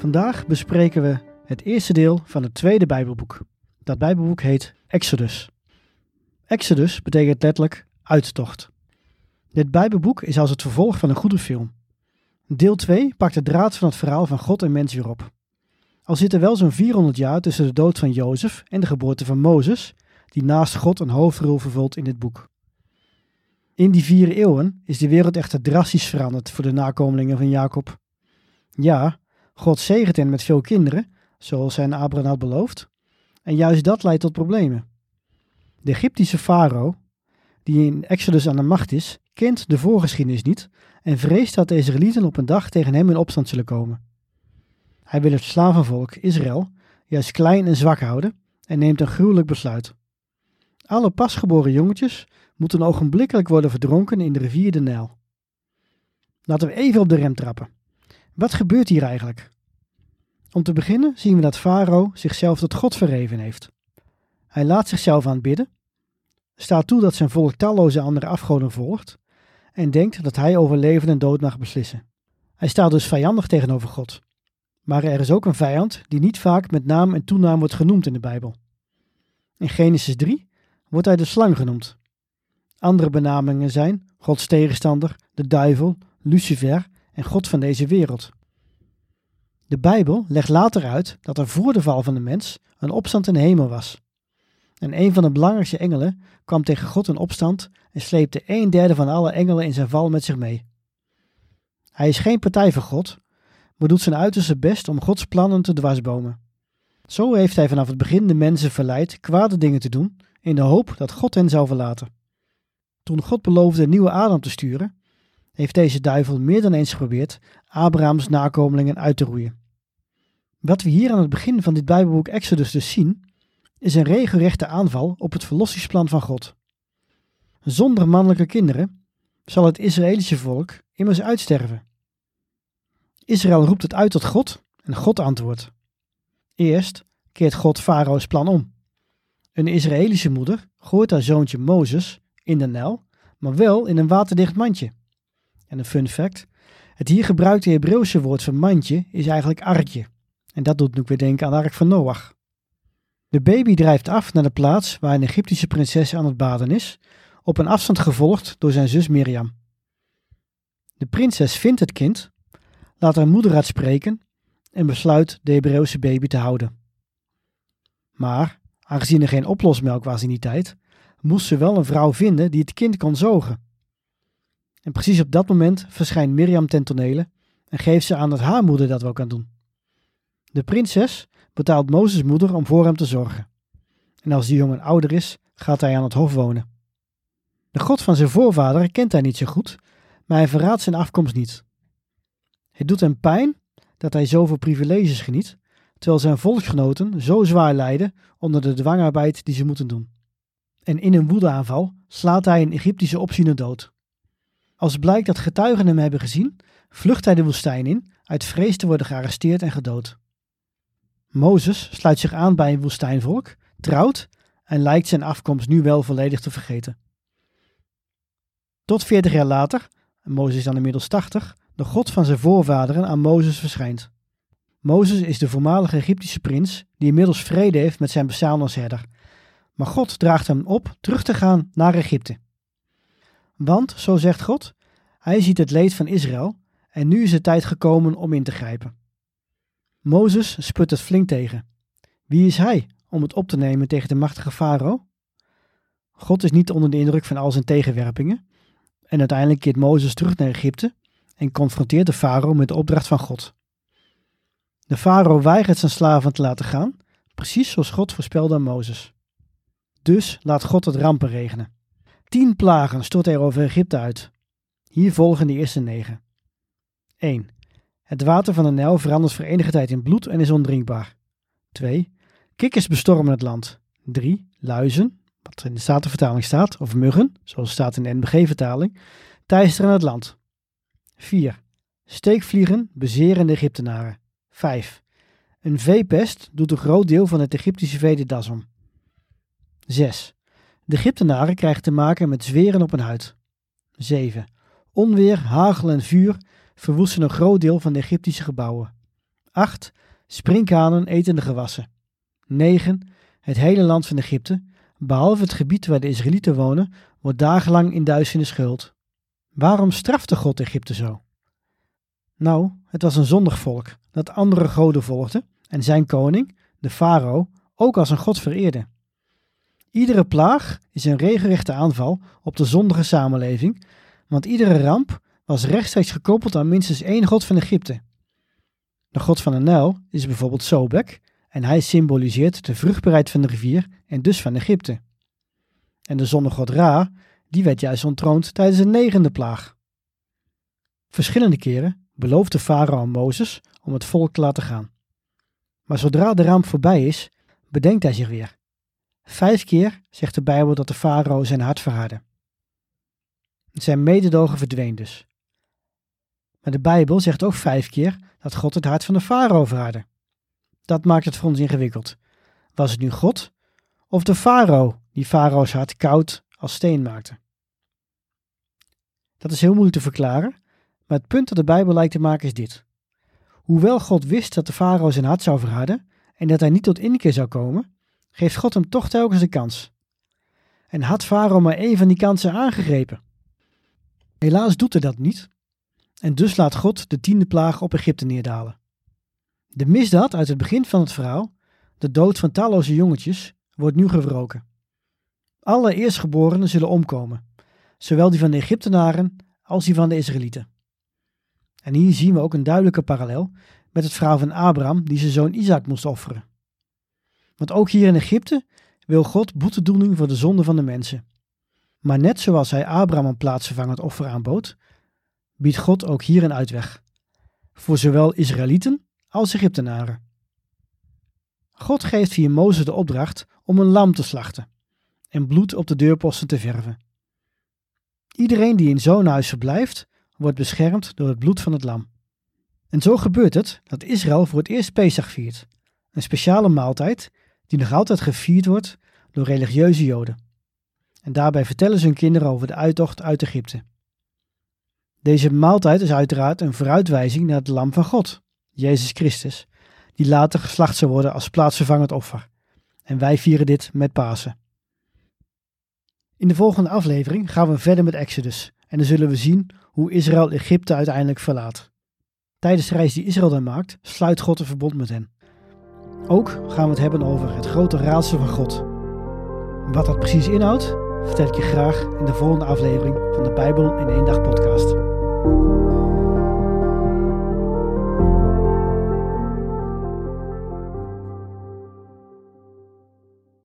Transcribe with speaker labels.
Speaker 1: Vandaag bespreken we het eerste deel van het tweede Bijbelboek. Dat Bijbelboek heet Exodus. Exodus betekent letterlijk uittocht. Dit Bijbelboek is als het vervolg van een goede film. Deel 2 pakt de draad van het verhaal van God en mens weer op. Al zit er wel zo'n 400 jaar tussen de dood van Jozef en de geboorte van Mozes, die naast God een hoofdrol vervult in dit boek. In die vier eeuwen is de wereld echter drastisch veranderd voor de nakomelingen van Jacob. Ja, God zegent hen met veel kinderen, zoals hij Abraham had beloofd. En juist dat leidt tot problemen. De Egyptische farao, die in Exodus aan de macht is, kent de voorgeschiedenis niet en vreest dat de Israëlieten op een dag tegen hem in opstand zullen komen. Hij wil het slavenvolk Israël juist klein en zwak houden en neemt een gruwelijk besluit. Alle pasgeboren jongetjes moeten ogenblikkelijk worden verdronken in de rivier de Nijl. Laten we even op de rem trappen. Wat gebeurt hier eigenlijk? Om te beginnen zien we dat Farao zichzelf tot God verheven heeft. Hij laat zichzelf aanbidden, staat toe dat zijn volk talloze andere afgoden volgt en denkt dat hij over leven en dood mag beslissen. Hij staat dus vijandig tegenover God. Maar er is ook een vijand die niet vaak met naam en toenaam wordt genoemd in de Bijbel. In Genesis 3 wordt hij de slang genoemd. Andere benamingen zijn Gods tegenstander, de duivel, Lucifer en God van deze wereld. De Bijbel legt later uit dat er voor de val van de mens een opstand in de hemel was. En een van de belangrijkste engelen kwam tegen God in opstand en sleepte een derde van alle engelen in zijn val met zich mee. Hij is geen partij voor God, maar doet zijn uiterste best om Gods plannen te dwarsbomen. Zo heeft hij vanaf het begin de mensen verleid kwade dingen te doen, in de hoop dat God hen zou verlaten. Toen God beloofde een nieuwe Adam te sturen, heeft deze duivel meer dan eens geprobeerd Abrahams nakomelingen uit te roeien. Wat we hier aan het begin van dit Bijbelboek Exodus dus zien, is een regelrechte aanval op het verlossingsplan van God. Zonder mannelijke kinderen zal het Israëlische volk immers uitsterven. Israël roept het uit tot God en God antwoordt. Eerst keert God Farao's plan om. Een Israëlische moeder gooit haar zoontje Mozes in de Nijl, maar wel in een waterdicht mandje. En een fun fact, het hier gebruikte Hebreeuwse woord voor mandje is eigenlijk arkje. En dat doet nu weer denken aan de ark van Noach. De baby drijft af naar de plaats waar een Egyptische prinses aan het baden is, op een afstand gevolgd door zijn zus Miriam. De prinses vindt het kind, laat haar moeder uitspreken en besluit de Hebreeuwse baby te houden. Maar, aangezien er geen oplosmelk was in die tijd, moest ze wel een vrouw vinden die het kind kon zogen. En precies op dat moment verschijnt Miriam ten tonele en geeft ze aan dat haar moeder dat wel kan doen. De prinses betaalt Mozes moeder om voor hem te zorgen. En als die jongen ouder is, gaat hij aan het hof wonen. De God van zijn voorvader kent hij niet zo goed, maar hij verraadt zijn afkomst niet. Het doet hem pijn dat hij zoveel privileges geniet, terwijl zijn volksgenoten zo zwaar lijden onder de dwangarbeid die ze moeten doen. En in een woedeaanval slaat hij een Egyptische opziener dood. Als blijkt dat getuigen hem hebben gezien, vlucht hij de woestijn in, uit vrees te worden gearresteerd en gedood. Mozes sluit zich aan bij een woestijnvolk, trouwt en lijkt zijn afkomst nu wel volledig te vergeten. Tot veertig jaar later, en Mozes is dan inmiddels tachtig, de God van zijn voorvaderen aan Mozes verschijnt. Mozes is de voormalige Egyptische prins die inmiddels vrede heeft met zijn bestaan als herder. Maar God draagt hem op terug te gaan naar Egypte. Want, zo zegt God, hij ziet het leed van Israël en nu is de tijd gekomen om in te grijpen. Mozes sput het flink tegen. Wie is hij om het op te nemen tegen de machtige farao? God is niet onder de indruk van al zijn tegenwerpingen. En uiteindelijk keert Mozes terug naar Egypte en confronteert de farao met de opdracht van God. De farao weigert zijn slaven te laten gaan, precies zoals God voorspelde aan Mozes. Dus laat God het rampen regenen. Tien plagen stort hij over Egypte uit. Hier volgen de eerste negen. 1. Het water van de Nijl verandert voor enige tijd in bloed en is ondrinkbaar. 2. Kikkers bestormen het land. 3. Luizen, wat in de Statenvertaling staat, of muggen, zoals staat in de NBG-vertaling, teisteren het land. 4. Steekvliegen bezeren de Egyptenaren. 5. Een veepest doet een groot deel van het Egyptische vee de das om. 6. De Egyptenaren krijgen te maken met zweren op hun huid. 7. Onweer, hagel en vuur verwoesten een groot deel van de Egyptische gebouwen. 8. Sprinkhanen eten de gewassen. 9. Het hele land van Egypte, behalve het gebied waar de Israëlieten wonen, wordt dagenlang in duisternis gehuld. Waarom strafte God Egypte zo? Nou, het was een zondig volk dat andere goden volgde en zijn koning, de farao, ook als een god vereerde. Iedere plaag is een regelrechte aanval op de zondige samenleving, want iedere ramp was rechtstreeks gekoppeld aan minstens één god van Egypte. De god van de Nijl is bijvoorbeeld Sobek en hij symboliseert de vruchtbaarheid van de rivier en dus van Egypte. En de zonnegod Ra, die werd juist ontroond tijdens de negende plaag. Verschillende keren beloofde farao aan Mozes om het volk te laten gaan. Maar zodra de ramp voorbij is, bedenkt hij zich weer. Vijf keer zegt de Bijbel dat de farao zijn hart verhardde. Zijn mededogen verdween dus. Maar de Bijbel zegt ook vijf keer dat God het hart van de farao verhardde. Dat maakt het voor ons ingewikkeld. Was het nu God of de farao die farao's hart koud als steen maakte? Dat is heel moeilijk te verklaren, maar het punt dat de Bijbel lijkt te maken is dit. Hoewel God wist dat de farao zijn hart zou verharden en dat hij niet tot inkeer zou komen, geeft God hem toch telkens de kans. En had farao maar één van die kansen aangegrepen. Helaas doet hij dat niet, en dus laat God de tiende plaag op Egypte neerdalen. De misdaad uit het begin van het verhaal, de dood van talloze jongetjes, wordt nu gewroken. Alle eerstgeborenen zullen omkomen, zowel die van de Egyptenaren als die van de Israëlieten. En hier zien we ook een duidelijke parallel met het verhaal van Abraham die zijn zoon Isaac moest offeren. Want ook hier in Egypte wil God boetedoening voor de zonde van de mensen. Maar net zoals hij Abraham een plaatsvervangend offer aanbood, biedt God ook hier een uitweg. Voor zowel Israëlieten als Egyptenaren. God geeft via Mozes de opdracht om een lam te slachten en bloed op de deurposten te verven. Iedereen die in zo'n huis verblijft, wordt beschermd door het bloed van het lam. En zo gebeurt het dat Israël voor het eerst Pesach viert, een speciale maaltijd die nog altijd gevierd wordt door religieuze Joden. En daarbij vertellen ze hun kinderen over de uittocht uit Egypte. Deze maaltijd is uiteraard een vooruitwijzing naar het lam van God, Jezus Christus, die later geslacht zou worden als plaatsvervangend offer. En wij vieren dit met Pasen. In de volgende aflevering gaan we verder met Exodus en dan zullen we zien hoe Israël Egypte uiteindelijk verlaat. Tijdens de reis die Israël dan maakt, sluit God een verbond met hen. Ook gaan we het hebben over het grote raadsel van God. Wat dat precies inhoudt, vertel ik je graag in de volgende aflevering van de Bijbel in één dag podcast.